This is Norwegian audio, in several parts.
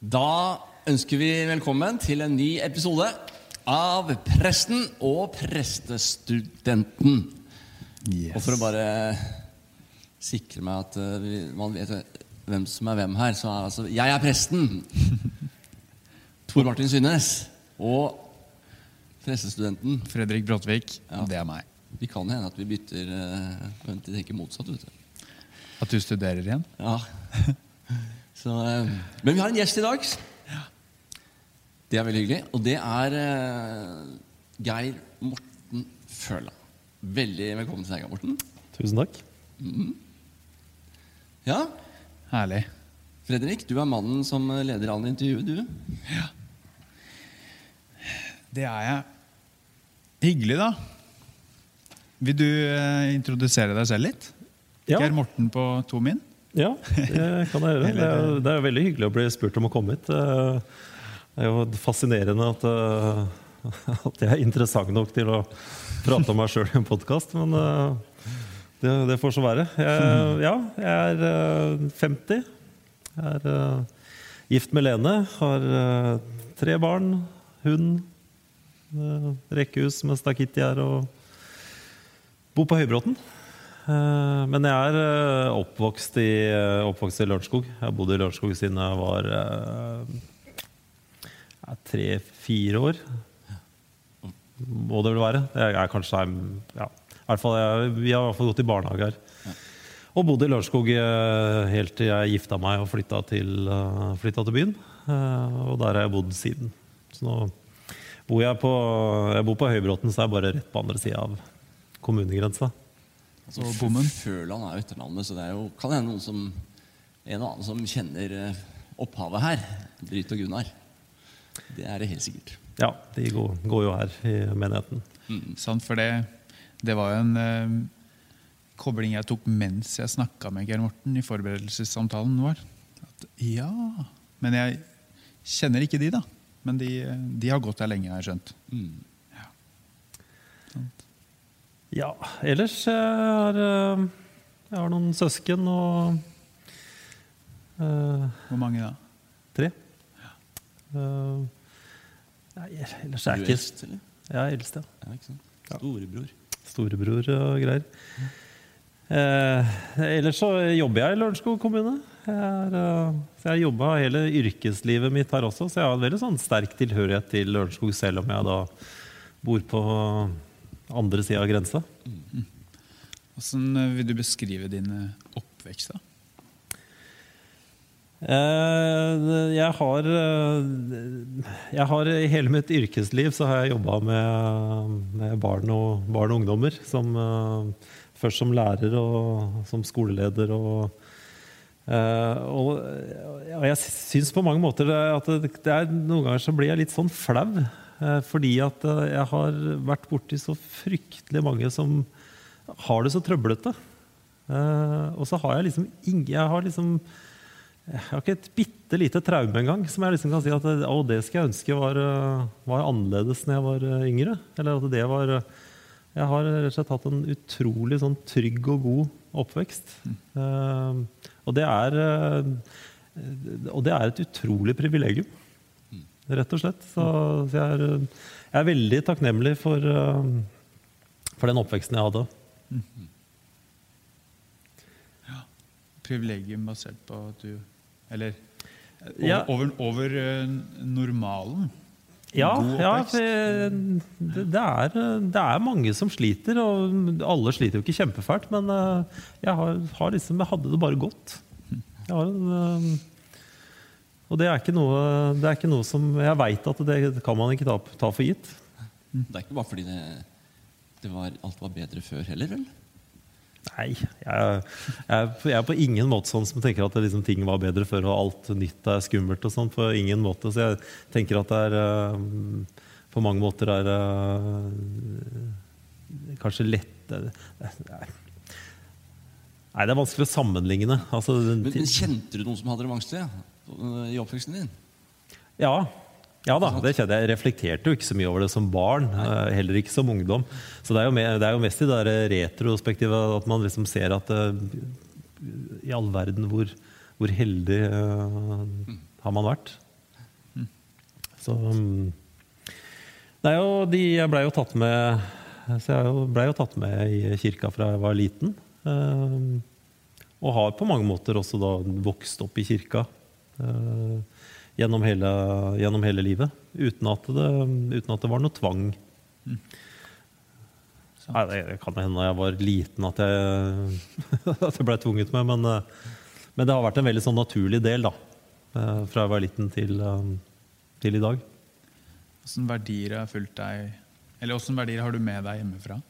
Da ønsker vi velkommen til en ny episode av Presten og prestestudenten. Og for å bare sikre meg at uh, vi, man vet hvem som er hvem her, så er altså Jeg er presten! Tor Martin Synnes. Og prestestudenten. Fredrik Bråtvik. Ja. Det er meg. Vi kan hende at vi bytter Vent, det tenker motsatt. vet du. At du studerer igjen? Ja. Så, eh, men vi har en gjest i dag. Det er veldig hyggelig. Og det er eh, Geir Morten Føla. Veldig velkommen til deg, Geir Morten. Tusen takk. Ja, Herlig. Fredrik, du er mannen som leder an intervjuet, du. Ja. Det er jeg. Hyggelig, da. Vil du eh, introdusere deg selv litt? Ja. Geir Morten på to min. Ja, det kan jeg gjøre. Det er, jo- det er jo veldig hyggelig å bli spurt om å komme hit. Eh, Det er jo fascinerende at, eh, at jeg er interessant nok til å prate om meg sjøl i en podkast, men eh, det, det får så være. Jeg, ja, jeg er eh, 50. Jeg er gift med Lene. Har tre barn, hund, eh, rekkehus med stakittgjerde og bor på Høybråten. Eh, Men jeg er eh, oppvokst i, eh, oppvokst i Lørenskog. Jeg har bodd i Lørenskog siden jeg var tre-fire år. Må det vel være. Jeg er kanskje ja. I hvert fall, jeg, Vi har i hvert fall gått i barnehage her. Og bodde i Lørenskog helt til jeg gifta meg og flytta til, flytta til byen. Og der har jeg bodd siden. Så nå bor jeg på, jeg bor på Høybråten, så er jeg bare rett på andre sida av kommunegrensa. Altså, bommen. Føland er jo etternavnet, så det er jo, kan hende noen som, en og annen som kjenner eh, opphavet her. Bryt og Gunnar. Det er det helt sikkert. Ja, de går, går jo her i menigheten. Sant, for det, det var jo en eh, kobling jeg tok mens jeg snakka med Geir Morten i forberedelsessamtalen vår. At, ja, Men jeg kjenner ikke de, da. Men de, de har gått her lenge, har jeg skjønt. Ja. Ja, ellers jeg har eh, jeg har noen søsken og uh, Hvor mange da? tre. Eh, nei, ellers er ikke... Du jeg er eldst, eller? Jeg er eldst, ja. Ja, ikke sant? Storebror. Storebror og greier. Eh, ellers så jobber jeg i Lørenskog kommune. Jeg, er, eh, jeg har jobba hele yrkeslivet mitt her også, så jeg har en veldig sånn sterk tilhørighet til Lørenskog, selv om jeg da bor på andre sida av grensa. Hvordan eh, vil du beskrive din eh, oppvekst? da? Eh, Jeg har, jeg har I hele mitt yrkesliv så har jeg jobba med, med barn, og, barn og ungdommer. Som, først som lærer og som skoleleder. Og, og, og jeg syns på mange måter at det, det er, noen ganger så blir jeg litt sånn flau. Eh, Fordi at eh, jeg har vært borti så fryktelig mange som har det så trøblete. Eh, Og så har jeg liksom ingen Jeg har liksom jeg har ikke et bitte lite traume engang som jeg liksom kan si at å, det skal jeg ønske var, var annerledes når jeg var yngre. Eller at det var Jeg har rett og slett hatt en utrolig sånn trygg og god oppvekst. Eh, og det er Og det er et utrolig privilegium. Rett og slett. Så, så jeg, er, jeg er veldig takknemlig for, eh, for den oppveksten jeg hadde. Privilegium basert på at du Eller over, Ja. over, over eh, normalen? Ja, ja det, det, er, det er mange som sliter, og alle sliter jo ikke kjempefælt, men eh, jeg, har, har liksom, jeg hadde det bare godt. Jeg har, en, og det er ikke noe, det er ikke noe som Jeg veit at det kan man ikke ta, ta for gitt. Det er ikke bare fordi det, det var, alt var bedre før heller, vel? Nei, jeg, jeg, jeg er på ingen måte sånn som tenker at liksom, ting var bedre før og alt nytt er skummelt. og sånn, På ingen måte. Så jeg tenker at det er eh, På mange måter er det kanskje lett Nei. Nei, det er vanskelig å sammenligne. Altså, Men, men Kjente du noen som hadde det vanskelig ja, i oppveksten din? ja, ja da, det kjente jeg. Jeg reflekterte jo ikke så mye over det som barn. eh, Heller ikke som ungdom. Så det er jo, me- det er jo mest i det retrospektivet at man liksom ser at uh, i all verden hvor, hvor heldig uh, har man vært. Så det Nei, og de, jeg blei jo tatt med Så jeg blei jo tatt med i kirka fra jeg var liten. Uh, og har på mange måter også da vokst opp i kirka eh, gjennom, hele, gjennom hele livet. Uten at, det, uten at det var noe tvang. Nei, det kan hende jeg var liten at jeg, at jeg ble tvunget med, men, eh, men det har vært en veldig sånn naturlig del da, eh, fra jeg var liten til, eh, til i dag. Hvilke verdier har fulgt deg Eller hvilke verdier har du med deg hjemmefra?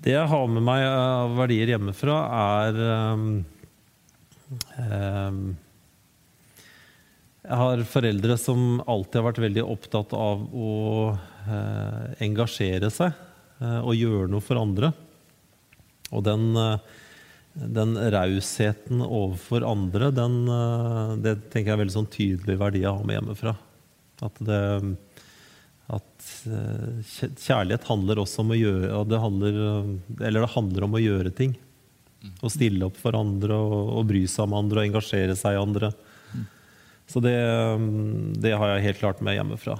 Det jeg har med meg av verdier hjemmefra, er um, um, Jeg har foreldre som alltid har vært veldig opptatt av å eh, engasjere seg eh, og gjøre noe for andre. Og den, uh, den rausheten overfor andre, den, det tenker jeg er veldig sånn tydelig verdi jeg har med hjemmefra. At, det, at kjærlighet handler også om å gjøre det handler, Eller det handler om å gjøre ting. Å stille opp for andre og, og bry seg om andre og engasjere seg i andre. Så det, det, har jeg helt klart med hjemmefra.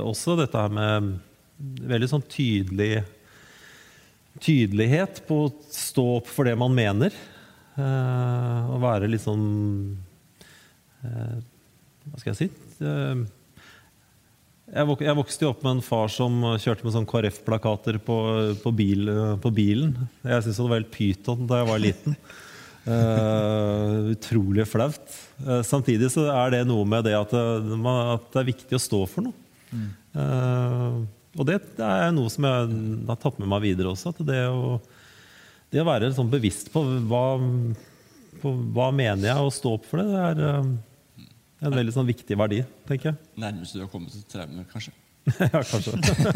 også dette her med veldig sånn tydelig tydelighet på å stå opp for det man mener. Eh, og være litt sånn eh, Hva skal jeg si? Eh, jeg vokste jo opp med en far som kjørte med sånn KrF-plakater på, på, bil, på, bilen. Jeg syntes det var helt pyton da jeg var liten. Uh, utrolig flaut. Uh, samtidig så er det noe med det at, at, det er viktig å stå for noe. Mm. Uh, og det, det, er noe som jeg har tatt med meg videre også. At det å, det å være sånn bevisst på hva, på hva mener jeg, og stå opp for det, det er en veldig sånn viktig verdi, tenker jeg. Nærmest du har kommet til traume, kanskje? ja, kanskje.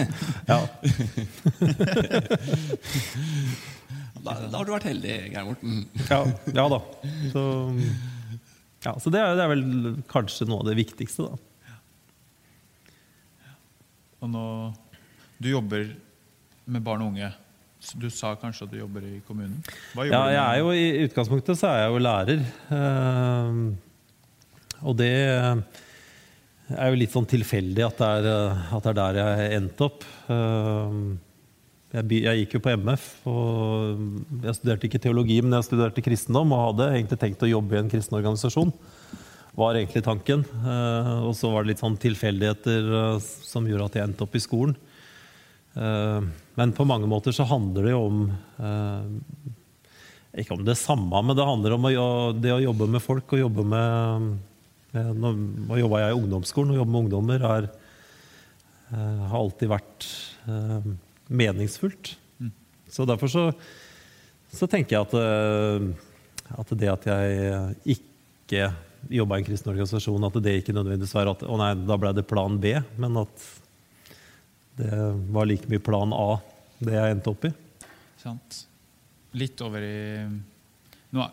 ja. da, da, har du vært heldig, Geir Morten. ja, ja, da. Så, ja, så det, er, det, er, vel kanskje noe av det viktigste, da. Og nå Du jobber med barn og unge. Du sa kanskje at du jobber i kommunen? ja, jeg er jo, I utgangspunktet så er jeg jo lærer. Uh, og det er jo litt sånn tilfeldig at det er, at det er der jeg endte opp. Eh, jeg, gikk jo på MF, og jeg studerte ikke teologi, men jeg studerte kristendom og hadde egentlig tenkt å jobbe i en kristen organisasjon. Var egentlig tanken. Eh, og så var det litt sånn tilfeldigheter eh, som gjorde at jeg endte opp i skolen. Men på mange måter så handler det jo om Ikke om det samme, men det handler om det å jobbe med folk og jobbe med Eh, nå jobba jeg i ungdomsskolen, og jobbe med ungdommer er, har alltid vært meningsfullt. Så derfor så, så, tenker jeg at, uh, at det at jeg ikke jobba i en kristen organisasjon, at det ikke nødvendigvis var at å nei, da ble det plan B, men at det var like mye plan A, det jeg endte opp i. Sant. Litt over i Nå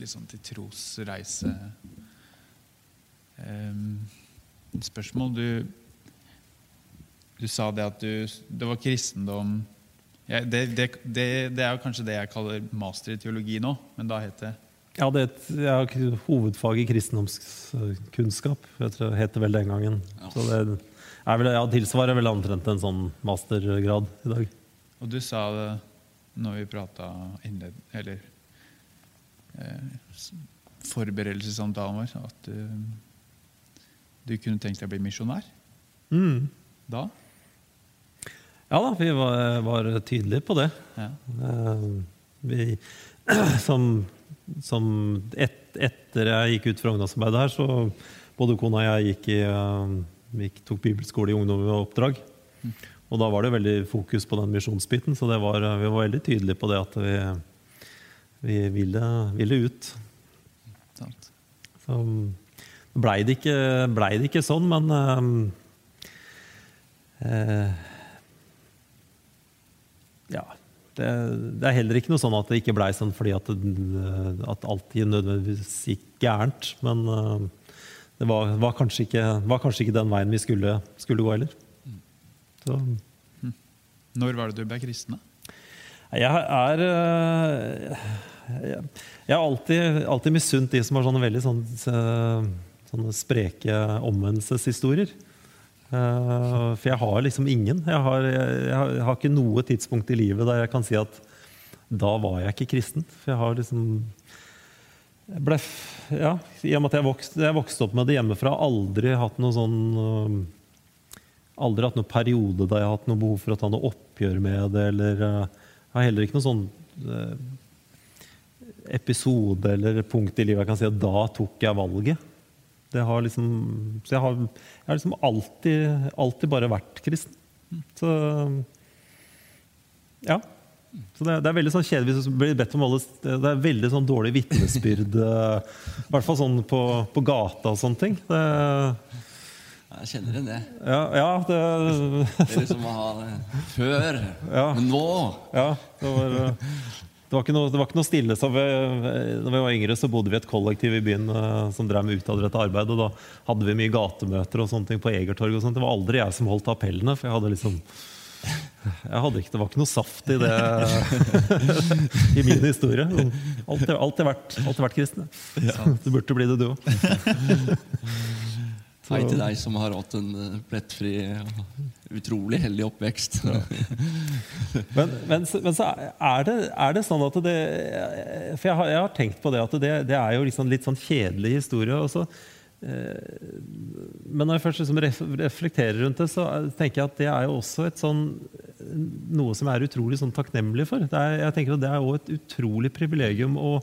liksom til trosreise. Um, spørsmål du, du sa det at du Det var kristendom ja, det, det, det, det, er kanskje det jeg kaller master i teologi nå, men da heter det Ja, det er et hovedfag i kristendomskunnskap. Jeg tror det heter vel den gangen. Ja. Så det er vel, ja, tilsvarer vel omtrent en sånn mastergrad i dag. Og du sa det når vi prata eller Eh, forberedelsessamtalen vår at du, eh, du kunne tenkt deg å bli misjonær. Mm. Da? Ja da, vi var, var tydelige på det. Ja. Uh, vi, som, som et, etter jeg gikk ut fra ungdomsarbeidet her, så både kona og jeg gikk i, uh, vi tok bibelskole i ungdom og oppdrag. Og da var det veldig fokus på den misjonsbiten, så var, vi var veldig tydelige på det at vi vi ville, ville ut. Så blei det, ble det ikke sånn, men eh, Ja. Det, det, er heller ikke noe sånn at det ikke blei sånn fordi at, at alt nødvendigvis gikk gærent. Men uh, det var, var, kanskje ikke, var, kanskje ikke, den veien vi skulle, skulle gå heller. Så. Når var det du ble kristen? Jeg er eh, Jeg har alltid, alltid misunt de som har sånne veldig sånne, sånne spreke omvendelseshistorier. Eh, for jeg har liksom ingen. Jeg har, jeg, jeg har ikke noe tidspunkt i livet der jeg kan si at da var jeg ikke kristen. For jeg har liksom jeg ble, ja, I og med at jeg vokste, vokste opp med det hjemmefra, aldri hatt noe sånn øh, Aldri hatt noen periode da jeg har hatt noe behov for å ta noe oppgjør med det. eller øh, Jeg har heller ikke noen sånn episode eller punkt i livet jeg kan si at da tok jeg valget. Det har liksom, så jeg har, jeg har liksom alltid, alltid bare vært kristen. Så ja. Så det, det, er veldig sånn kjedelig hvis du blir bedt om alle Det er veldig sånn dårlig vitnesbyrd. I hvert fall sånn på, på gata og sånne ting. Det, Jeg kjenner igjen det. ja, ja, det, Det er liksom å ha det før, Ja. men nå ja, det var eh, det var, ikke noe, det var ikke noe stille. Så vi, når vi var yngre, så bodde vi i et kollektiv i byen uh, som drev med utadrettet arbeid. Og da hadde vi mye gatemøter og sånne ting på Egertorget. og sånt. Det var aldri jeg som holdt appellene. For jeg hadde liksom jeg hadde ikke, Det var ikke noe saft i det i min historie. Alltid, alltid, vært, alltid vært kristen. Ja. Du burde bli det, du òg. Hei til deg som har hatt en eh, plettfri utrolig heldig oppvekst. Men, men, så- men så er det, er det sånn at det For jeg har, jeg har tenkt på det at det, det er jo liksom litt sånn kjedelig historie. Også. eh, men når jeg først liksom reflekterer rundt det, så tenker jeg at det er jo også et sånn noe som jeg er utrolig sånn takknemlig for. Det er, jeg tenker at det er jo et utrolig privilegium å,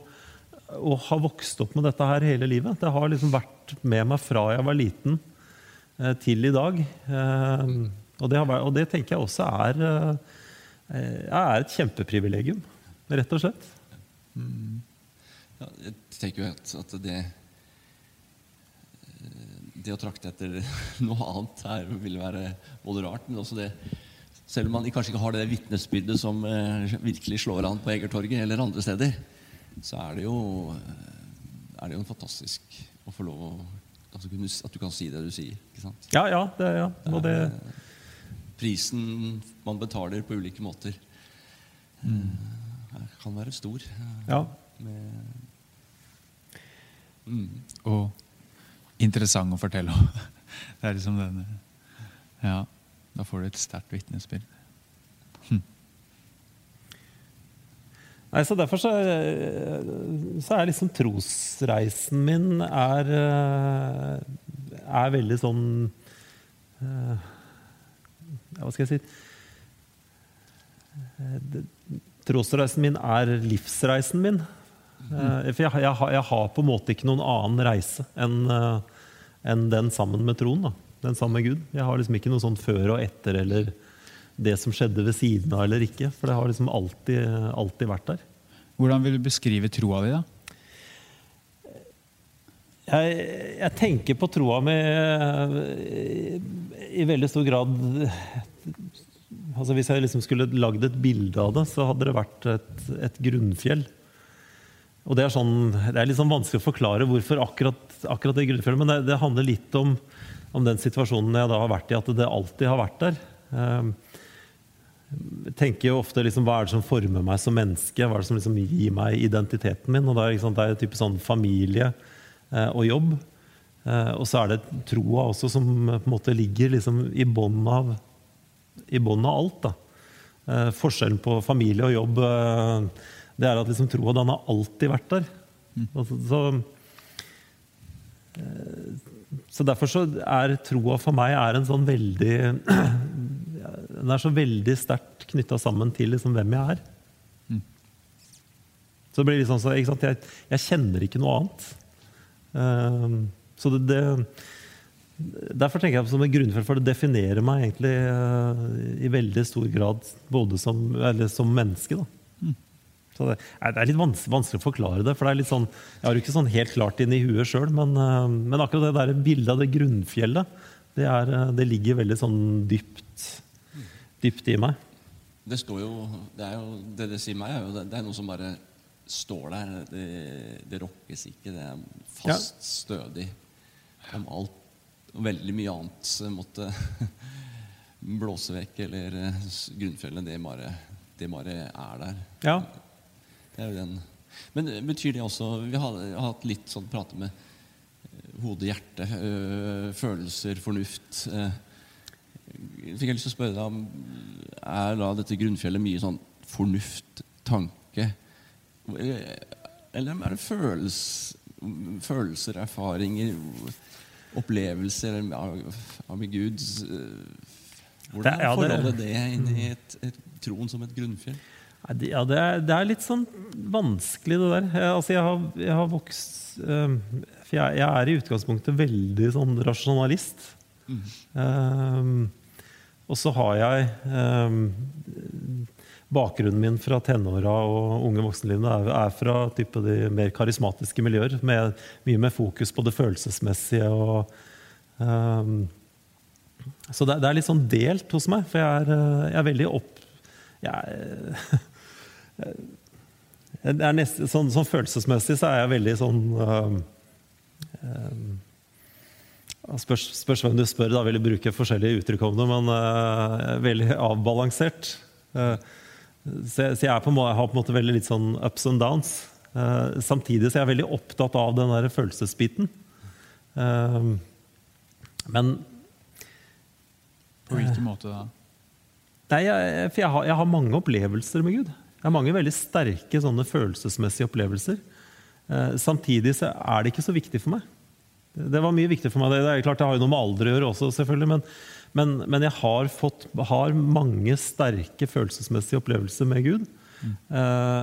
å har vokst opp med dette her hele livet. Det har liksom vært med meg fra jeg var liten eh, til i dag. Eh, og, det vært, og det tenker jeg også er, eh, er et kjempeprivilegium, rett og slett. Ja, jeg tenker jo at, at det Det å trakte etter noe annet her ville være både rart, men også det Selv om man kanskje ikke har det vitnesbyrdet som virkelig slår an på Egertorget eller andre steder, så er det jo, eh, er det jo fantastisk å få lov å altså, kunne, At du kan si det du sier. ikke sant? Ja, ja. Det, ja. Og det, Prisen man betaler på ulike måter, mm. kan være stor. eh, ja. Med, mm. Og interessant å fortelle om. Det er liksom denne Ja, da får du et sterkt vitnesbyrd. Nei, så Derfor så, så er liksom trosreisen min er, eh, er veldig sånn eh, Hva skal jeg si Eh, Trosreisen min er livsreisen min. Eh, For jeg, jeg, jeg har på en måte ikke noen annen reise enn en den sammen med troen. da. Den sammen med Gud. Jeg har liksom ikke noe sånn før og etter eller det som skjedde ved siden av eller ikke. For det har liksom alltid, alltid vært der. Hvordan vil du beskrive troa di, da? Jeg, jeg tenker på troa mi i, i veldig stor grad altså Hvis jeg liksom skulle lagd et bilde av det, så hadde det vært et, et grunnfjell. Og Det er, sånn, det er sånn vanskelig å forklare hvorfor akkurat, akkurat det grunnfjellet, men det, det handler litt om, om den situasjonen jeg da har vært i, at det alltid har vært der. Um, tenker jo ofte liksom, hva er det som former meg som menneske? Hva er det som liksom gir meg identiteten min? Og da er sant, det er jo type sånn familie eh, og jobb. Eh, og så er det troa også som eh, på en måte ligger liksom i bånn av, av alt. Eh, forskjellen på familie og jobb eh, det er at liksom troa den har alltid vært der. Altså, så, eh, så derfor så er troa for meg er en sånn veldig Den er så veldig sterkt knytta sammen til liksom hvem jeg er. Så det blir litt sånn så? Jeg, jeg kjenner ikke noe annet. Uh, så det, det Derfor tenker jeg som en grunnfjell, for det definerer meg egentlig uh, i veldig stor grad både som, eller som menneske. da. Så det, det er litt vans vanskelig å forklare det. for det er litt sånn, Jeg har jo ikke sånn helt klart inn i huet sjøl, men, eh, men akkurat det der bildet av det grunnfjellet, det, er, eh, det ligger veldig sånn dypt, dypt i meg. Det står jo Det, er jo, det det sier meg, er jo det, det er noe som bare står der. Det, det rokkes ikke. Det er fast, stødig. Om alt og veldig mye annet måtte blåse vekk, eller eh, grunnfjellet, det bare, det bare er der. Ja, Det er jo den. Men eh, betyr det også Vi har, hatt litt sånn prate med eh, hode, hjerte, følelser, fornuft. Øh, fikk jeg lyst til å spørre deg om Er da dette grunnfjellet mye sånn fornuft, tanke? Eller er det følelse, følelser, erfaringer, opplevelser av, av Gud? Hvordan er det- forholdet det inn i et, et, troen som et grunnfjell? Ja, det er, det er litt sånn vanskelig, det der. Jeg, altså, jeg, har, jeg har vokst øhm, For jeg, jeg er i utgangspunktet veldig sånn rasjonalist. Ehm, og så har jeg eh, Bakgrunnen min fra tenåra og unge voksenlivet er, er fra type de mer karismatiske miljøer. Med, mye mer fokus på det følelsesmessige. og eh, Så det, det er litt sånn delt hos meg. For jeg er, eh, jeg er veldig opp... Jeg, jeg nesten, sånn, sånn følelsesmessig så er jeg veldig sånn eh, spørs, spørs hvem du spør, da vil jeg bruke forskjellige uttrykk om det, men uh, veldig avbalansert. Uh, så, jeg, så jeg, på, jeg har på en måte veldig litt sånn ups and downs. Uh, samtidig så er jeg veldig opptatt av den der følelsesbiten. Eh, men På hvilken måte da? Nei, jeg, for jeg har, jeg har mange opplevelser med Gud. Jeg har mange veldig sterke sånne følelsesmessige opplevelser. Eh, samtidig så er det ikke så viktig for meg. Det var mye viktig for meg. Det, er klart Det har jo noe med alder å gjøre også, selvfølgelig. Men, men, men jeg har, fått, har mange sterke følelsesmessige opplevelser med Gud. Eh,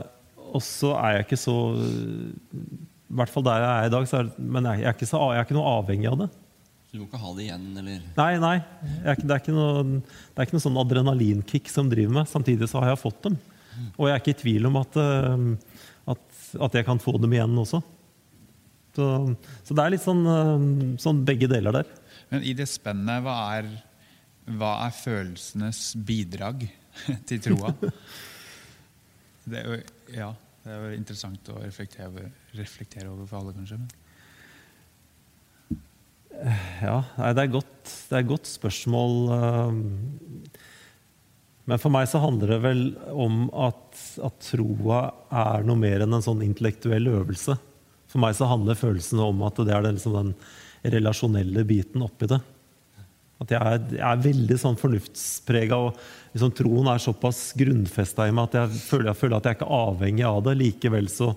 og så er jeg ikke så I hvert fall der jeg er i dag, så er, men jeg er, ikke så, jeg er ikke noe avhengig av det. Så du må ikke ha det igjen, eller Nei, nei. Jeg det, er ikke noe, det er ikke noe sånn adrenalinkick som driver meg. Samtidig så har jeg fått dem. Og jeg er ikke i tvil om at, eh, at, at jeg kan få dem igjen også. Så, så det er litt sånn, eh, sånn begge deler der. Men i det spennet, hva er, hva er følelsenes bidrag til troa? Det er jo, ja, det er jo interessant å reflektere over, reflektere over for alle, kanskje. Men. Ja, det, er godt, det er et godt spørsmål. eh, Men for meg så handler det vel om at, at troa er noe mer enn en sånn intellektuell øvelse. For meg så handler følelsene om at det er den, liksom den relasjonelle biten oppi det. At jeg er, jeg er veldig sånn fornuftsprega, og liksom troen er såpass grunnfesta i meg at jeg føler, jeg føler at jeg ikke er avhengig av det. Likevel så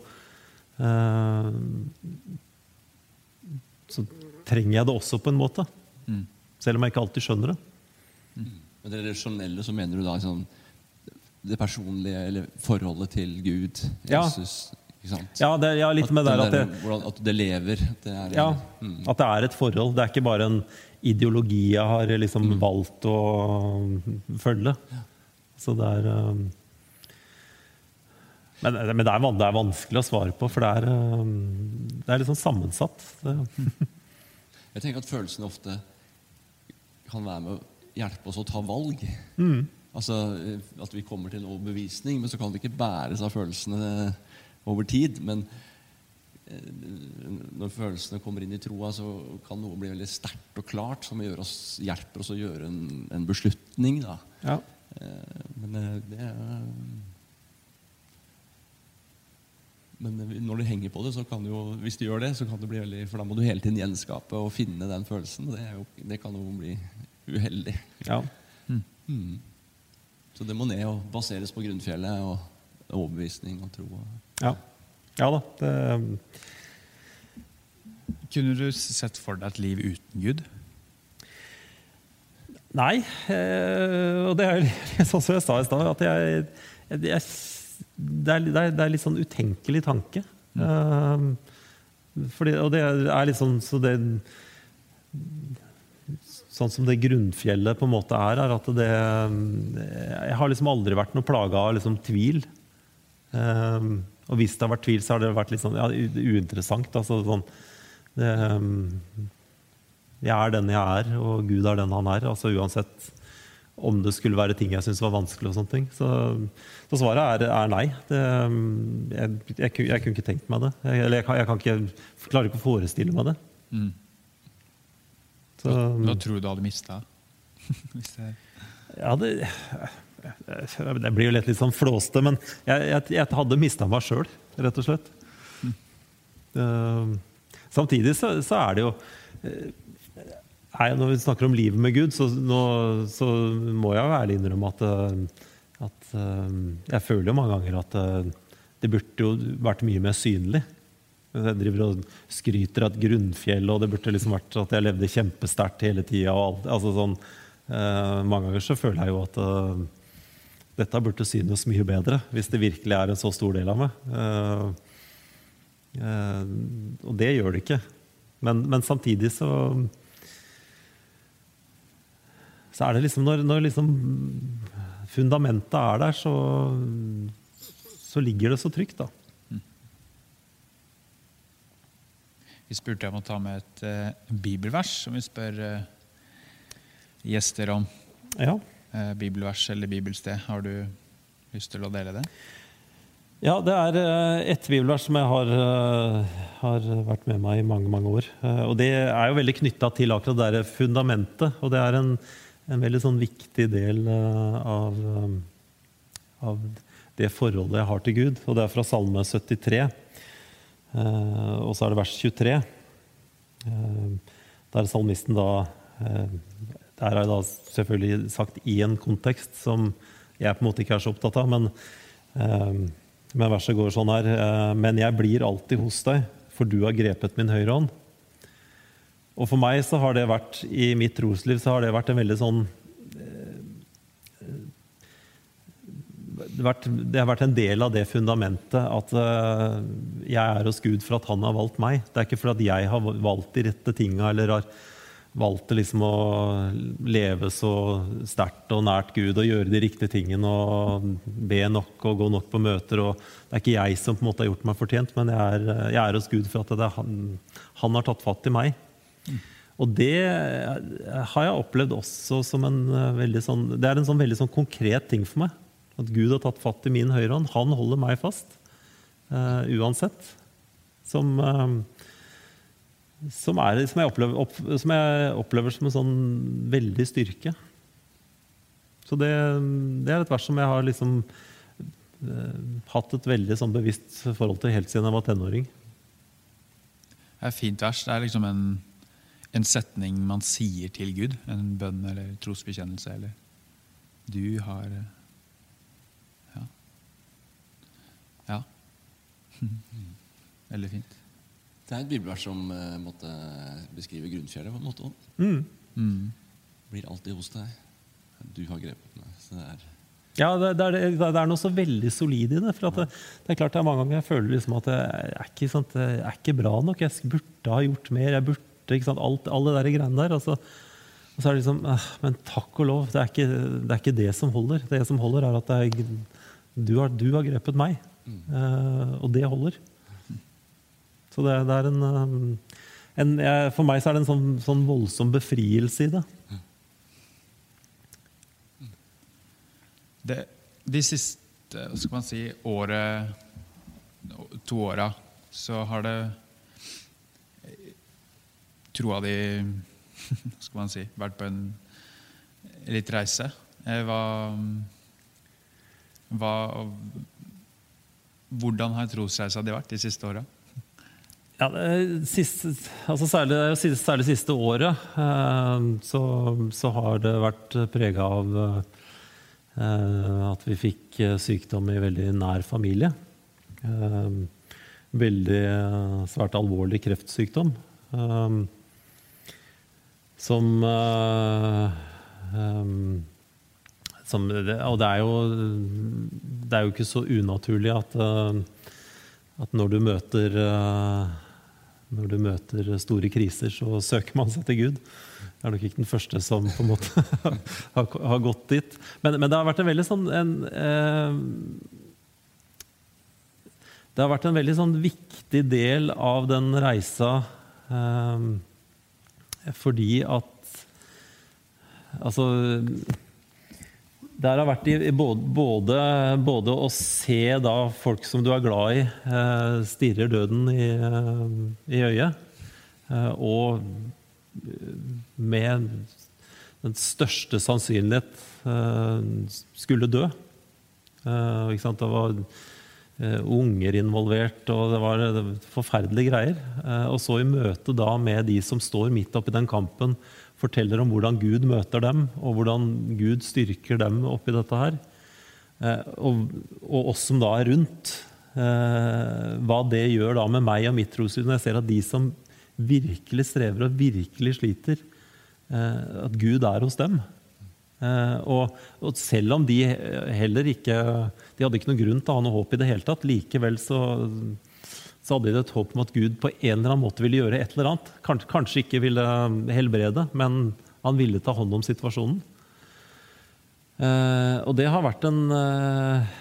uh, så trenger jeg det også på en måte. Selv om jeg ikke alltid skjønner det. Men det relasjonelle så mener du da sånn, det personlige eller forholdet til Gud. Jesus? Ja, det, ja litt med der at det, hvordan, at det lever. At det er, ja, mm. at det er et forhold. Det er ikke bare en ideologi jeg har liksom valgt å følge. Så det er um, Men, men det, er, det er vanskelig å svare på, for det er, um, det er litt sånn sammensatt. Det, Jeg tenker at følelsene ofte kan være med å hjelpe oss å ta valg. Mm. Altså eh, At vi kommer til en overbevisning, men så kan vi ikke bæres av følelsene over tid. Men eh, når følelsene kommer inn i troa, så kan noe bli veldig sterkt og klart, som gjør oss, hjelper oss å gjøre en, en beslutning. Da. ja. Eh, Men eh, det er men når du henger på det, så kan du jo, hvis du gjør det, så kan det bli veldig For da må du hele tiden gjenskape og finne den følelsen. og Det, er jo, det kan jo bli uheldig. ja. Mm. Så det må ned og baseres på grunnfjellet og overbevisning og tro. og- ja. ja da. Det, Kunne du sett for deg et liv uten Gud? Nei, eh, og det er jo sånn som jeg sa i stad, at jeg, jeg, det, er, det, er, litt sånn utenkelig tanke. Mm. fordi, og det er litt sånn så det, Sånn som det grunnfjellet på en måte er, er at det Jeg har liksom aldri vært noe plaga av liksom tvil. Eh, og hvis det har vært tvil, så har det vært litt sånn ja, uinteressant. Altså, sånn, det, jeg er den jeg er, og Gud er den han er. altså Uansett om det skulle være ting jeg syntes var vanskelig. og sånne ting. Så, så svaret er, er nei. Det, jeg, jeg, jeg kunne ikke tenkt meg det. Jeg, eller jeg, kan, jeg kan ikke, klarer ikke å forestille meg det. Mm. Så, Hva tror du du hadde mista? Hvis det ja, det, det blir jo lett litt sånn flåste, men jeg, jeg, jeg hadde mista meg sjøl, rett og slett. Det, samtidig så, så er det jo eh, er, Når vi snakker om livet med Gud, så, nå, så må jeg jo ærlig innrømme at, eh, at eh, jeg føler jo mange ganger at det burde jo vært mye mer synlig. Jeg driver og skryter av et grunnfjell, og det burde liksom vært at jeg levde kjempesterkt hele tida. Altså sånn, eh, mange ganger så føler jeg jo at uh, dette burde synes mye bedre, hvis det virkelig er en så stor del av meg. Uh, uh, og det gjør det ikke. Men, men samtidig så så er det liksom når, når liksom fundamentet er der, så, så ligger det så trygt, da. Vi spurte om å ta med et uh, bibelvers, som vi spør gjester om. Ja. Uh, bibelvers eller bibelsted. Har du lyst til å dele det? Ja, det er et bibelvers som jeg har, har, vært med meg i mange mange år. Og det er jo veldig knytta til akkurat det fundamentet. Og det er en, en veldig sånn viktig del av, av det forholdet jeg har til Gud. Og det er fra Salme 73. Eh, og så er det vers 23. Eh, der salmisten da eh, Der har jeg da selvfølgelig sagt i en kontekst som jeg på en måte ikke er så opptatt av, men, men verset går sånn her Men jeg blir alltid hos deg, for du har grepet min høyre hånd. Og for meg så har det vært, i mitt trosliv så har det vært en veldig sånn det har vært en del av det fundamentet at uh, jeg er hos Gud for at han har valgt meg. Det er ikke for at jeg har valgt de rette tinga eller har valgt liksom å leve så sterkt og nært Gud og gjøre de riktige tingene og be nok og gå nok på møter. Og det er ikke jeg som på en måte har gjort meg fortjent, men jeg er, jeg er hos Gud for at han, han, har tatt fatt i meg. Og det har jeg opplevd også som en eh, veldig sånn Det er en sånn veldig sånn konkret ting for meg. At Gud har tatt fatt i min høyrehånd. Han holder meg fast uh, uansett. Som, uh, som, er, som, jeg opplever, opp, som, jeg opplever, som en sånn veldig styrke. Så det, det er et vers som jeg har liksom uh, hatt et veldig sånn bevisst forhold til helt siden jeg var tenåring. Det er et fint vers. Det er liksom en, en setning man sier til Gud. En bønn eller trosbekjennelse. Eller du har Veldig fint. Det er et bibelvers som uh, måtte beskrive grunnfjellet på en måte òg. Mm. Mm. Blir alltid hos deg. Du har grepet meg. Så det er ja, det, det, er, det, er, noe så veldig solid i det. for det, det, er klart det er mange ganger jeg føler liksom at det er ikke, sant, det er ikke bra nok. Jeg burde ha gjort mer. jeg burde, ikke sant, alt, Alle de greiene der. Altså, og så er det liksom Men takk og lov, det er, ikke, det er ikke det som holder. Det som holder, er at er, du, har, du, har, grepet meg. Mm. Uh, og det holder. Så det, det er en, um, en For meg så er det en sånn, sånn voldsom befrielse i det. det. De siste skal man si, året, to åra, så har det troa di skal man si, vært på en litt reise. Eh, hva, hva Hvordan har trosreisa di vært de siste åra? Ja, siste, altså særlig, særlig siste året eh, så, så, har det vært prega av eh, at vi fikk eh, sykdom i veldig nær familie. Veldig svært alvorlig kreftsykdom. Som, som Og det er, jo, det er jo ikke så unaturlig at, at når du møter når du møter store kriser, så søker man seg til Gud. Jeg er nok ikke den første som på en måte har, gått dit. Men, men, det har vært en veldig sånn en, eh, Det har vært en veldig sånn viktig del av den reisa eh, fordi at Altså det har vært i, både, både, å se da folk som du er glad i, stirre stirrer døden i, eh, i øyet, eh, og med den største sannsynlighet skulle dø. Det var eh, unger involvert, og det var eh, forferdelige greier. Eh, og så i møte da med de som står midt oppi den kampen, forteller om hvordan Gud møter dem, og hvordan Gud styrker dem oppi dette her. Eh, og, og oss som da er rundt. Eh, hva det gjør da med meg og mitt trosliv når jeg ser at de som virkelig strever og virkelig sliter, eh, at Gud er hos dem. Og, og, selv om de heller ikke De hadde ikke noen grunn til å ha noe håp i det hele tatt. Likevel så, så hadde de et håp om at Gud på en eller annen måte ville gjøre et eller annet. Kanskje, ikke ville helbrede, men han ville ta hånd om situasjonen. Eh, og det har vært en eh,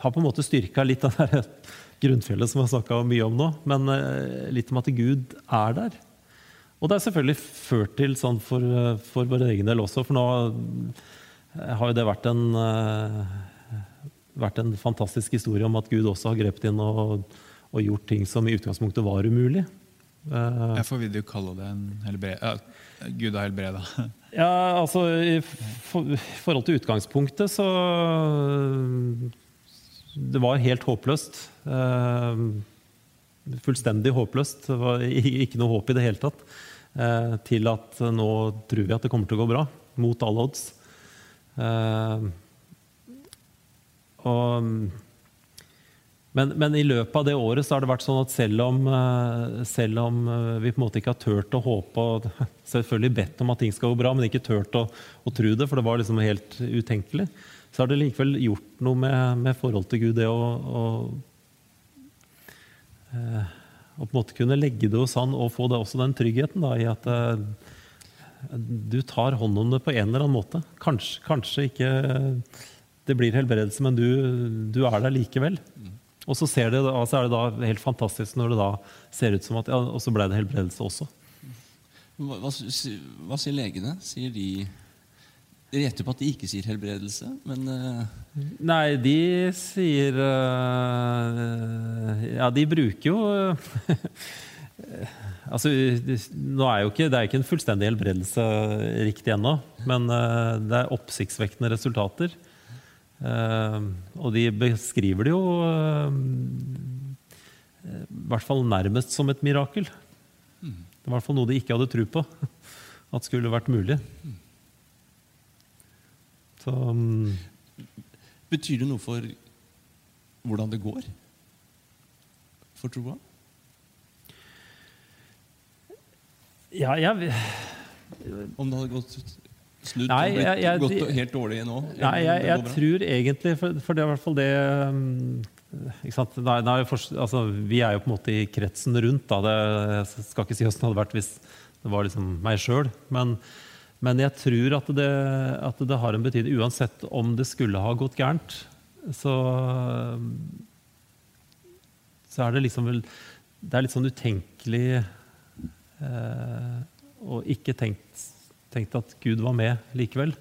Har på en måte styrka litt av det grunnfjellet som vi har snakka mye om nå, men eh, litt om at Gud er der. Og det har selvfølgelig ført til sånn for, for vår egen del også, for nå har jo det vært en, vært en fantastisk historie om at Gud også har grepet inn og, og gjort ting som i utgangspunktet var umulig. Uh, Hvorfor vil du kalle det en helbred... Uh, Gud har helbreda? ja, altså i for, forhold til utgangspunktet så Det var helt håpløst. Uh, fullstendig håpløst. Det var ikke noe håp i det hele tatt. Uh, til at nå tror vi at det kommer til å gå bra, mot alle odds. Eh, og, men, men, i løpet av det året så har det vært sånn at selv om, eh, selv om vi på en måte ikke har turt å håpe og selvfølgelig bedt om at ting skal gå bra, men ikke turt å, å tro det, for det var liksom helt utenkelig, så har det likevel gjort noe med, med forhold til Gud, det å, å og på en måte kunne legge det hos han og få det, også den tryggheten da, i at uh, du tar hånd om det på en eller annen måte. Kanskje, kanskje ikke det blir helbredelse, men du, du er der likevel. Og så, det, altså er det da helt fantastisk når det da ser ut som at ja, og så ble det helbredelse også. Hva, hva, hva sier legene? Sier de de gjetter på at de ikke sier helbredelse, men uh... Nei, de sier uh, Ja, de bruker jo Altså, nå er jo ikke, Det er ikke en fullstendig helbredelse riktig ennå, men uh, det er oppsiktsvekkende resultater. Og de beskriver det jo i hvert fall nærmest som et mirakel. Mm. Det er i hvert fall noe de ikke hadde tro på at skulle vært mulig. Mm. Så, um, Betyr det noe for hvordan det går for troa? Ja, jeg Om det hadde gått snudd nei, og blitt jeg, gått helt dårlig nå? Nei, jeg, jeg tror egentlig for, for, det er i hvert fall det um, nei, nei, for, altså, Vi er jo på en måte i kretsen rundt. Da. Det, jeg skal ikke si åssen det hadde vært hvis det var liksom meg sjøl. Men men jeg tror at det, at det, har en betydning. Uansett om det skulle ha gått gærent, så, så er det liksom vel Det er litt sånn utenkelig eh, og ikke tenkt, tenkt, at Gud var med likevel.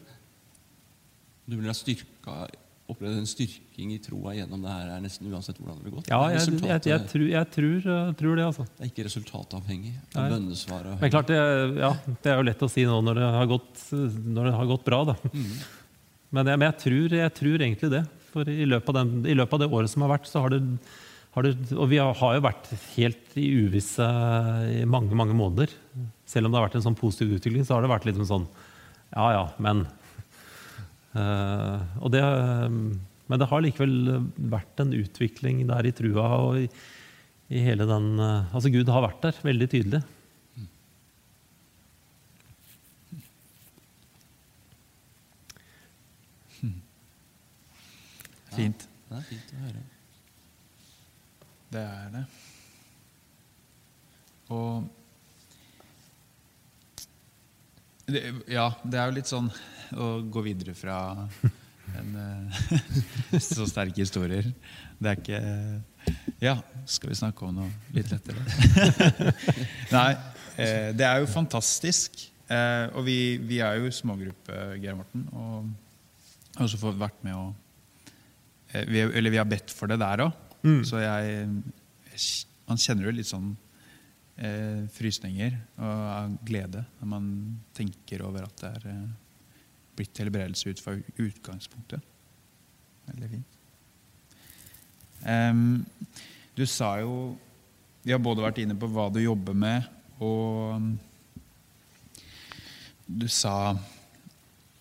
Du ville ha styrka opplevd en styrking i troa gjennom det her er nesten uansett hvordan det blir gått? Ja, jeg, jeg, jeg, jeg tror, tror, eh, tror, det. altså. Det er ikke resultatavhengig? av bønnesvaret? Men klart, det, ja, det er jo lett å si nå når det har gått, det har gått bra. da. Mm. Men, men tror, jeg, tror, egentlig det. For i løpet, av den, i løpet av det året som har vært, så har det, har du, Og vi har, har, jo vært helt i uvisse i mange, mange måneder. Selv om det har vært en sånn positiv utvikling, så har det vært litt sånn Ja ja, men Uh, det, men det har likevel vært en utvikling der i trua og i, i hele den uh, Altså, Gud har vært der veldig tydelig. Fint. Ja, det er fint å høre. Det er det. Og det, Ja, det er jo litt sånn å gå videre fra en, eh, så sterke historier. Det er ikke Ja, skal vi snakke om noe litt lettere? Nei, eh, det er jo fantastisk. Eh, og vi, vi er jo smågruppe, Geir Morten, og har også fått vært med å vi, Eller vi har bedt for det der òg. Mm. Så jeg, Man kjenner jo litt sånn eh, frysninger og glede når man tenker over at det er blitt helbredelse ut fra utgangspunktet. Veldig fint. Um, du sa jo Vi har både vært inne på hva du jobber med, og um, du sa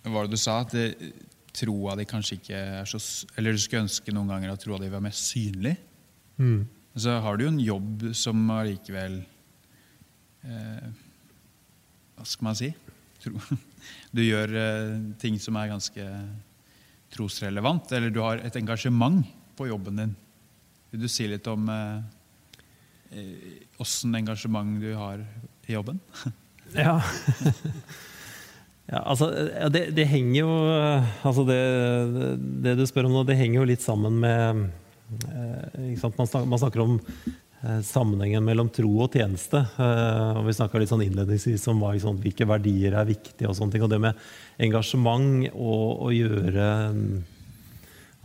Hva var det du sa? At det, troa di kanskje ikke er så Eller du skulle ønske noen ganger at troa di var mer synlig. Så har du jo en jobb som allikevel eh, Hva skal man si? Tro. Du gjør eh, ting som er ganske trosrelevant, eller du har et engasjement på jobben din. Vil du si litt om åssen engasjement du har i jobben? Ja. ja altså, det, det henger jo altså det, det du spør om nå, det henger jo litt sammen med eh? Man, snakker, man snakker om eh, sammenhengen mellom tro og tjeneste. Eh, og vi snakka litt sånn innledningsvis om hva, ikke hvilke verdier er viktige. Og sånne ting, og det med engasjement og å gjøre mm,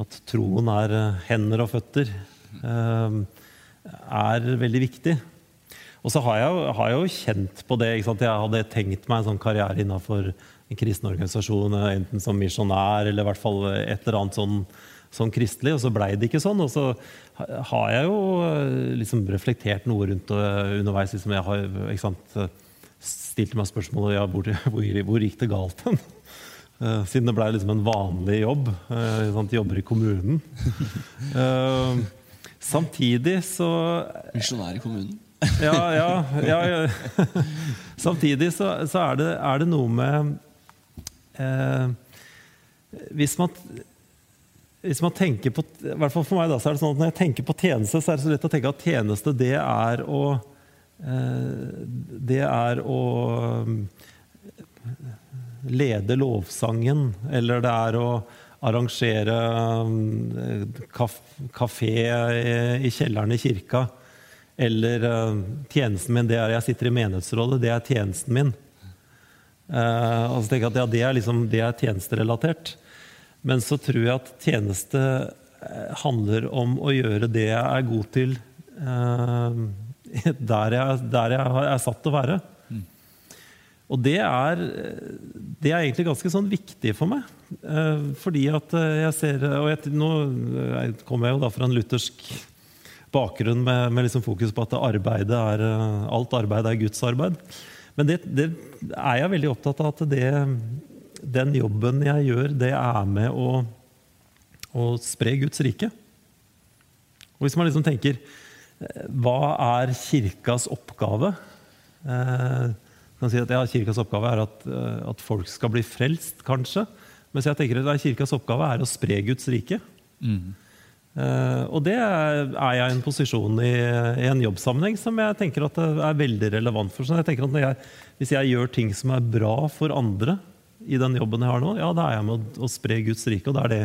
at troen er hender og føtter, er veldig viktig. Og så har jeg, har jeg jo kjent på det. Jeg hadde tenkt meg en sånn karriere innenfor en kristen organisasjon, eh, enten som misjonær eller i hvert fall et eller annet sånn, sånn kristelig, og så blei det ikke sånn. Og så har jeg jo eh, liksom reflektert noe rundt det underveis. Liksom jeg har ikke sant, stilt meg spørsmålet ja, hvor, hvor, hvor gikk det galt hen? Eh, Siden det blei liksom en vanlig jobb. eh, sant, Jobber i kommunen. Eh, Samtidig så Misjonær i kommunen. Ja, ja, ja. Samtidig så, så er, det, er det noe med eh, hvis, man, hvis man tenker på I hvert fall for meg da, så er det sånn at Når jeg tenker på tjeneste, så er det så lett å tenke at tjeneste det er å eh, Det er å lede lovsangen, eller det er å arrangere eh, kaf kafé i, i kjelleren i kirka. Eller eh, tjenesten min, det er jeg sitter i menighetsrådet, det er tjenesten min. Uh, og så tenker jeg at ja, det er, liksom, det er tjenesterelatert. Men så tror jeg at tjeneste eh, handler om å gjøre det jeg er god til uh, der, jeg, der jeg er satt til å være. Og det er, det er egentlig ganske sånn viktig for meg. Uh, fordi at jeg ser Og jeg, nå kommer jeg jo da fra en luthersk bakgrunn med, med liksom fokus på at er, eh, alt arbeid er Guds arbeid. Men det, det er jeg veldig opptatt av at det, den jobben jeg gjør, det er med å, å spre Guds rike. Og hvis man liksom tenker eh, Hva er kirkas oppgave? Eh, kan si at ja, Kirkas oppgave er at, eh, at folk skal bli frelst, kanskje. Mens jeg tenker at kirkas oppgave er å spre Guds rike. Eh, og det er jeg i en posisjon i, i en jobbsammenheng som jeg tenker at er veldig relevant for. Så jeg tenker at jeg, Hvis jeg gjør ting som er bra for andre i den jobben jeg har nå, ja, da er jeg med å, å spre Guds rike, og da er det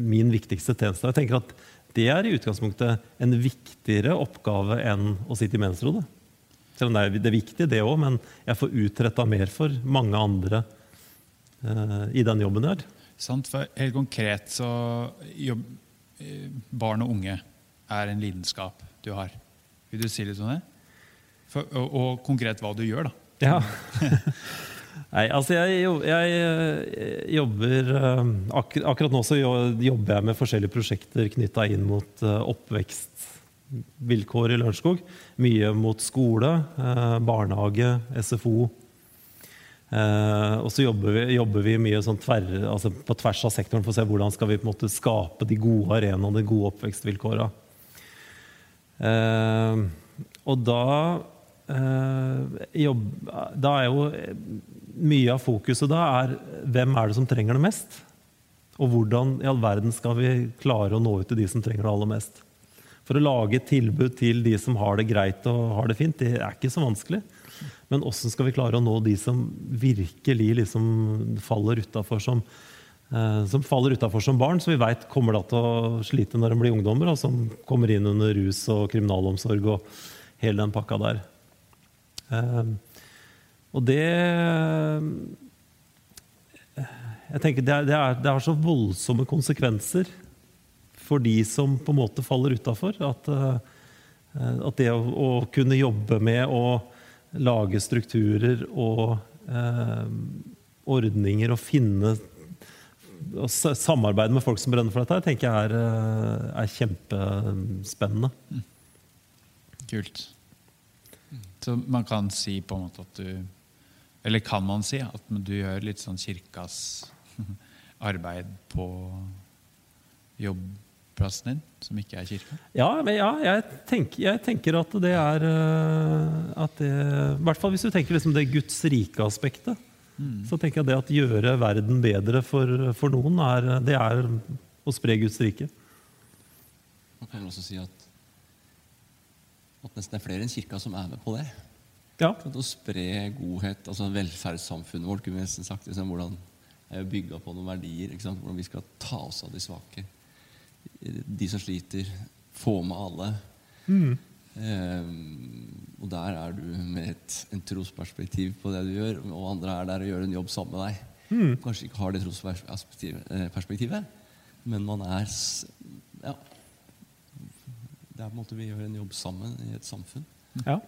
min viktigste tjeneste. Jeg tenker at det er i utgangspunktet en viktigere oppgave enn å sitte i menighetsrådet. Selv om det er, det er viktig, det òg, men jeg får utretta mer for mange andre uh, i den jobben jeg har. Sant, for helt konkret så jobb, Barn og unge er en lidenskap du har. Vil du si litt om det? For, og, og konkret hva du gjør, da. Ja. Nei, altså jeg, jeg eh, jobber eh, ak Akkurat nå så jobber jeg med forskjellige prosjekter knytta inn mot eh, oppvekstvilkår i Lørenskog. Mye mot skole, eh, barnehage, SFO. Eh, og så jobber vi, jobber vi mye sånn tverr, altså på tvers av sektoren for å se hvordan skal vi på en måte skape de gode arenaene, de gode oppvekstvilkåra. Uh, og da uh, jobb, Da er jo mye av fokuset da er hvem er det som trenger det mest? Og hvordan i all verden skal vi klare å nå ut til de som trenger det aller mest? For å lage et tilbud til de som har det greit og har det fint, det er ikke så vanskelig. Men åssen skal vi klare å nå de som virkelig liksom faller utafor som, eh, som faller utenfor som barn, som vi veit kommer da til å slite når de blir ungdommer, og som kommer inn under rus og kriminalomsorg og hele den pakka der. Eh, og det Jeg tenker det, er, det, er, det har så voldsomme konsekvenser for de som på en måte faller utafor. At, eh, at det å, å kunne jobbe med å lage strukturer og eh, ordninger og finne og samarbeide med folk som brenner for dette, tenker jeg er, eh, er kjempespennende. Kult. Så man kan si på en måte at du Eller kan man si at du gjør litt sånn kirkas arbeid på jobbplassen din, som ikke er kirka? Ja, men ja jeg, tenker, jeg tenker at det er eh, at det, I hvert fall hvis du tenker liksom det Guds rike-aspektet. Så tenker jeg det at gjøre verden bedre for, for noen, er, det er å spre Guds rike. Man kan også si at, at nesten det er flere enn kirka som er med på det. Ja. At Å spre godhet, altså velferdssamfunnet vårt, kunne vi nesten sagt. Liksom, hvordan er er bygga på noen verdier. Ikke sant? Hvordan vi skal ta oss av de svake. De som sliter. Få med alle. Eh, og der er du med et en trosperspektiv på det du gjør, og andre er der og gjør en jobb sammen med deg. Kanskje ikke har det trosperspektivet, eh, men man er Ja. Det er på en måte vi gjør en jobb sammen i et samfunn. ja.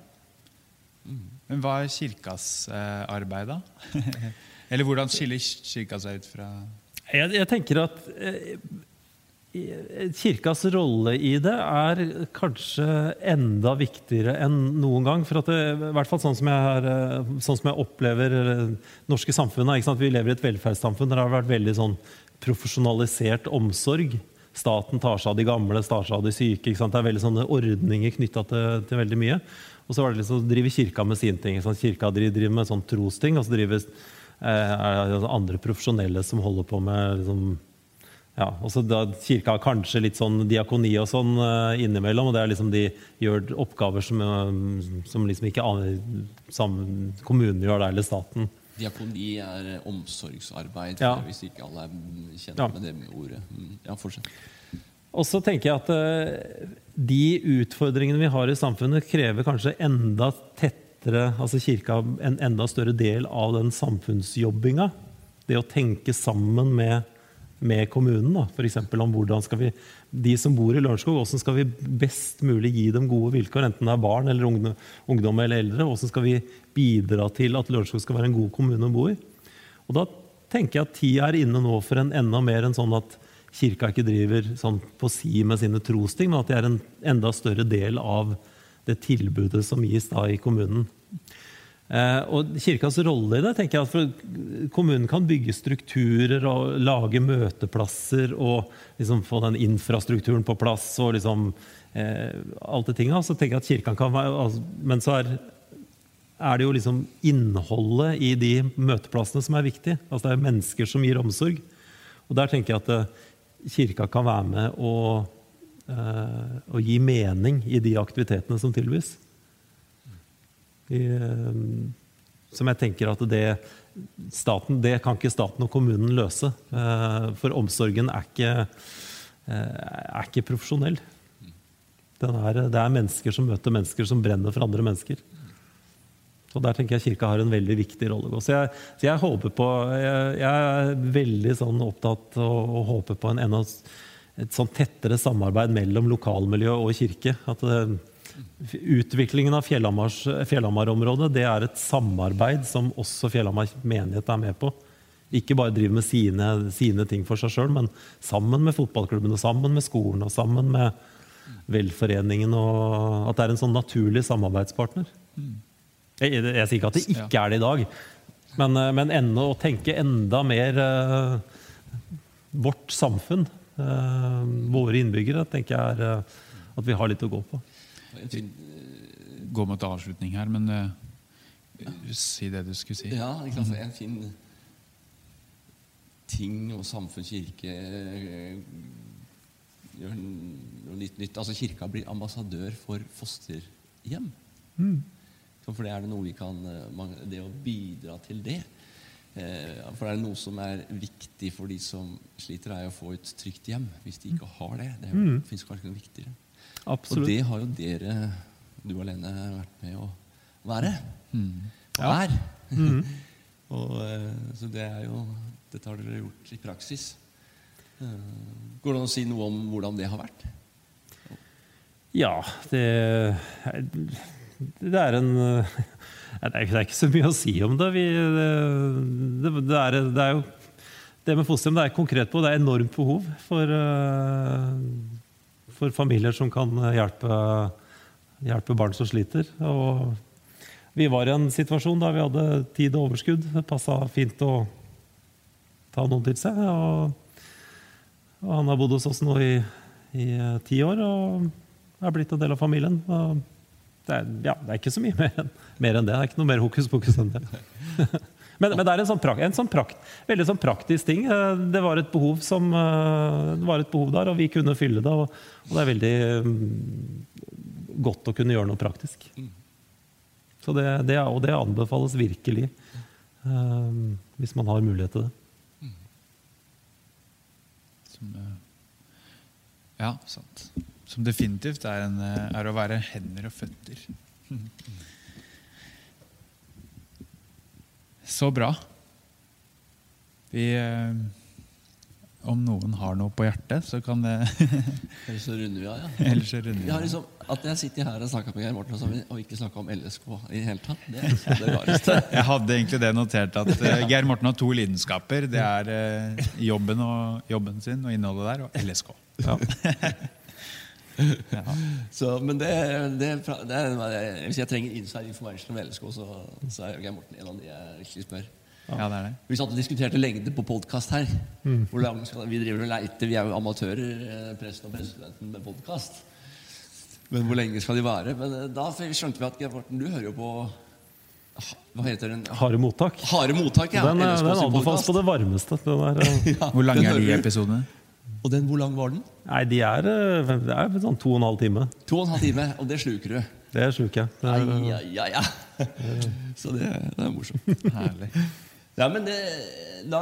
Men hva er kirkas eh, arbeid, da? Eller hvordan skiller kirka seg ut fra Jeg, jeg tenker at eh, Kirkas rolle i det er kanskje enda viktigere enn noen gang. For at det, i hvert fall sånn som jeg, har, eh, sånn som jeg opplever eh, norske samfunnet. Vi lever i et velferdssamfunn der det har vært veldig sånn profesjonalisert omsorg. Staten tar seg av de gamle, tar seg av de syke. Ikke sant? Det er veldig sånne ordninger knytta til, til veldig mye. Og så liksom, driver kirka med sin ting. Kirka driver med sånn trosting, og så driver eh, er det andre profesjonelle som holder på med liksom, ja, og så da Kirka har kanskje litt sånn diakoni og sånn eh, innimellom. og det er liksom De gjør oppgaver som, eh, som liksom ikke aner sam- kommunen gjør, der, eller staten. Diakoni er eh, omsorgsarbeid, Ja. hvis ikke alle er kjent Ja. med det ordet. Mm, Ja, fortsett. Og så tenker jeg at de utfordringene vi har i samfunnet, krever kanskje enda tettere Altså Kirka en enda større del av den samfunnsjobbinga. Det å tenke sammen med, med kommunen, da. for om hvordan skal vi De som bor i Lørenskog, hvordan skal vi best mulig gi dem gode vilkår? Enten det er barn eller ungdom, ungdom eller eldre. Hvordan skal vi bidra til at Lørenskog skal være en god kommune å bo i? Og da tenker jeg at tida er inne nå for en enda mer enn sånn at kirka ikke driver sånn på si med sine trosting, men at det er en enda større del av det tilbudet som gis da i kommunen. Eh, og Kirkas rolle i det tenker jeg at for Kommunen kan bygge strukturer og lage møteplasser og liksom få den infrastrukturen på plass. og liksom eh, alt det tinget, Så tenker jeg at kirka kan være altså, Men så er, er det jo liksom innholdet i de møteplassene som er viktig. Altså Det er mennesker som gir omsorg. Og der tenker jeg at eh, kirka kan være med og, eh, og gi mening i de aktivitetene som tilbys. I, eh, som jeg tenker at det staten, det kan ikke staten og kommunen løse. Eh, for omsorgen er ikke, eh, er ikke profesjonell. Er, det er mennesker som møter mennesker som brenner for andre mennesker. Så Der tenker jeg Kirka har en veldig viktig rolle. Så jeg, så jeg håper på Jeg, jeg er veldig sånn opptatt og, og håper på en enda et sånn tettere samarbeid mellom lokalmiljø og kirke. At det, Utviklingen av Fjellhamar-området det er et samarbeid som også Fjellhamar menighet er med på. Ikke bare driver med sine, sine ting for seg sjøl, men sammen med fotballklubben, og sammen med skolen og sammen med velforeningen. og At det er en sånn naturlig samarbeidspartner. Jeg, jeg, jeg sier ikke at det ikke er det i dag, men, eh, men enda, å tenke enda mer uh, vårt samfunn, uh, våre innbyggere, tenker jeg er uh, at vi har litt å gå på. Fin, Gå mot avslutning her, men uh, si det du skulle si. ja, ikke sant? En fin ting og samfunn, kirke eh, gjør noe litt nytt. Altså Kirka blir ambassadør for fosterhjem. Mm. For det er det noe vi kan eh, Det å bidra til det. Eh, For det er noe som er viktig for de som sliter, er å få et trygt hjem. Hvis de ikke har det. Det det fins kanskje noe viktigere. Og det har jo dere, du alene, vært med å være. Og Ja. er. og, eh, så det er jo Dette har dere gjort i praksis. Eh, Går det an å si noe om hvordan det har vært? Ja, det, det er en Det er ikke- det er ikke så mye å si om det. Vi, det, det, er, det er jo det med fosterhjem det er konkret på. Det er enormt behov for, eh, for familier som kan hjelpe, hjelpe barn som sliter. Og vi var i en situasjon der vi hadde tid og overskudd. Det passa fint å ta noen til seg. Og, og han har bodd hos oss nå i, i eh, ti år og er blitt en del av familien. Og det, er, ja, det er ikke så mye mer enn, mer enn det. Det er ikke noe mer hokus pokus enn det. Men, men, det er en, sånn, en sånn prakt, veldig sånn praktisk ting. Eh, det var som, eh, det var et behov der, og vi kunne fylle det. Og, og det er veldig mm, godt å kunne gjøre noe praktisk. Så det, det, og det anbefales virkelig um, hvis man har mulighet til det. Som, ja, sant. Som definitivt er, en, er å være hender og føtter. Så bra. Vi eh, Om noen har noe på hjertet, så kan det Eller så runder vi av, ja. Eller så runder vi Vi av. liksom, At jeg sitter her og snakker med Geir Morten og, ikke snakker om LSK i det hele tatt, det er liksom det rareste. Jeg hadde egentlig det notert at uh, Geir Morten har to lidenskaper. Det er uh, jobben, og, jobben sin og innholdet der, og LSK. Ja. Så, men det, det, det er, Hvis jeg trenger inside information om LSK, så, så er Geir Morten en av de jeg virkelig spør. Ja, det er det. Vi satt og diskuterte lengde på podkast her. Hvor lang skal, vi driver og leiter, vi er jo amatører, eh, presten og prestestudenten med podkast. Men hvor lenge skal de være? Men eh, da skjønte vi at Geir Morten, du hører jo på ah, Hva heter den? Harde mottak. Harde mottak, ja. Den, er- den anbefales på det varmeste. Den er, eh, Ja, Hvor lange den er de episodene? Og den, hvor lang var den? nei, de er, eh, det er sånn to og en halv time. To og en halv time, og det sluker du. Det sluker jeg. Det er, Ai, ai, ai, ai. Så det, det er morsomt. Herlig. Ja, men det, da,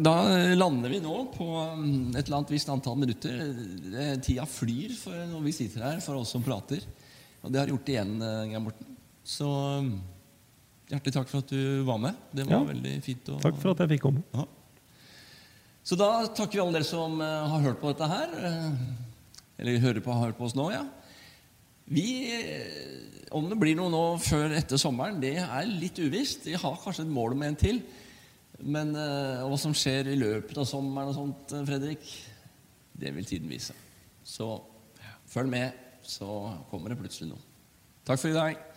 da lander vi nå på um, et eller annet visst antall minutter. Tida flyr for når vi sitter her, for oss som prater. Og det har gjort igjen, eh, Geir Morten. Så um, hjertelig takk for at du var med. Det var Ja. veldig fint. Å, Takk for at jeg fikk komme. Ja. Så da takker vi alle dere som eh, har hørt på dette her. eh, eller hører på, hører på oss nå, ja. Vi, eh, om det blir noe nå før etter sommeren, det er litt uvisst. Vi har kanskje et mål om en til. Men uh, hva som skjer i løpet av sommeren og sånt, Fredrik, det vil tiden vise. Så følg med, så kommer det plutselig noe. Takk for i dag.